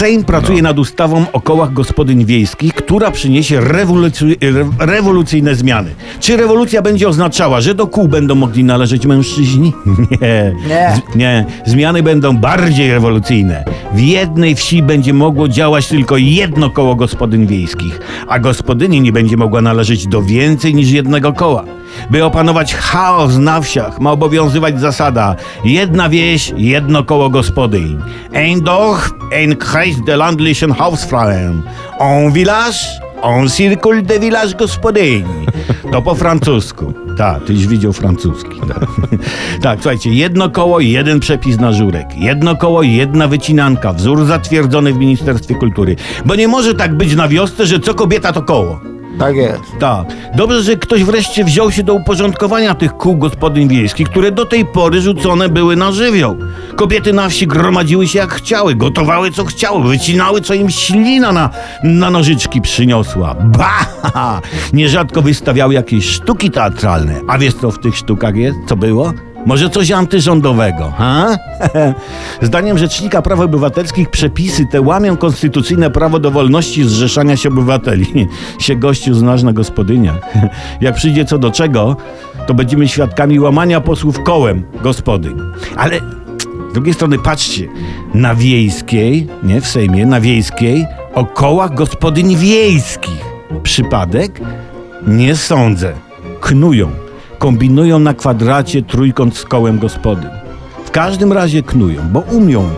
Sejm pracuje nad ustawą o kołach gospodyń wiejskich, która przyniesie rewolucy- re- rewolucyjne zmiany. Czy rewolucja będzie oznaczała, że do kół będą mogli należeć mężczyźni? Nie. Nie. Z- nie. Zmiany będą bardziej rewolucyjne. W jednej wsi będzie mogło działać tylko jedno koło gospodyń wiejskich, a gospodyni nie będzie mogła należeć do więcej niż jednego koła. By opanować chaos na wsiach, ma obowiązywać zasada jedna wieś, jedno koło gospodyń. Ein Dorf, ein Kreis der landlichen Hausfrauen. Un village, un circle de village gospodyń. To po francusku. Tak, tyś widział francuski. Tak. tak, słuchajcie, jedno koło, jeden przepis na żurek. Jedno koło, jedna wycinanka. Wzór zatwierdzony w Ministerstwie Kultury. Bo nie może tak być na wiosce, że co kobieta to koło. Tak jest. Tak. Dobrze, że ktoś wreszcie wziął się do uporządkowania tych kół gospodyń wiejskich, które do tej pory rzucone były na żywioł. Kobiety na wsi gromadziły się jak chciały, gotowały co chciały, wycinały co im ślina na, na nożyczki przyniosła. Ba! Nierzadko wystawiały jakieś sztuki teatralne. A wiesz co w tych sztukach jest? Co było? Może coś antyrządowego, ha? Zdaniem Rzecznika Praw Obywatelskich przepisy te łamią konstytucyjne prawo do wolności zrzeszania się obywateli. się gościu znasz na gospodyniach. Jak przyjdzie co do czego, to będziemy świadkami łamania posłów kołem gospodyń. Ale z drugiej strony patrzcie, na wiejskiej, nie w Sejmie, na wiejskiej o kołach gospodyń wiejskich. Przypadek? Nie sądzę. Knują kombinują na kwadracie trójkąt z kołem gospody. W każdym razie knują, bo umią.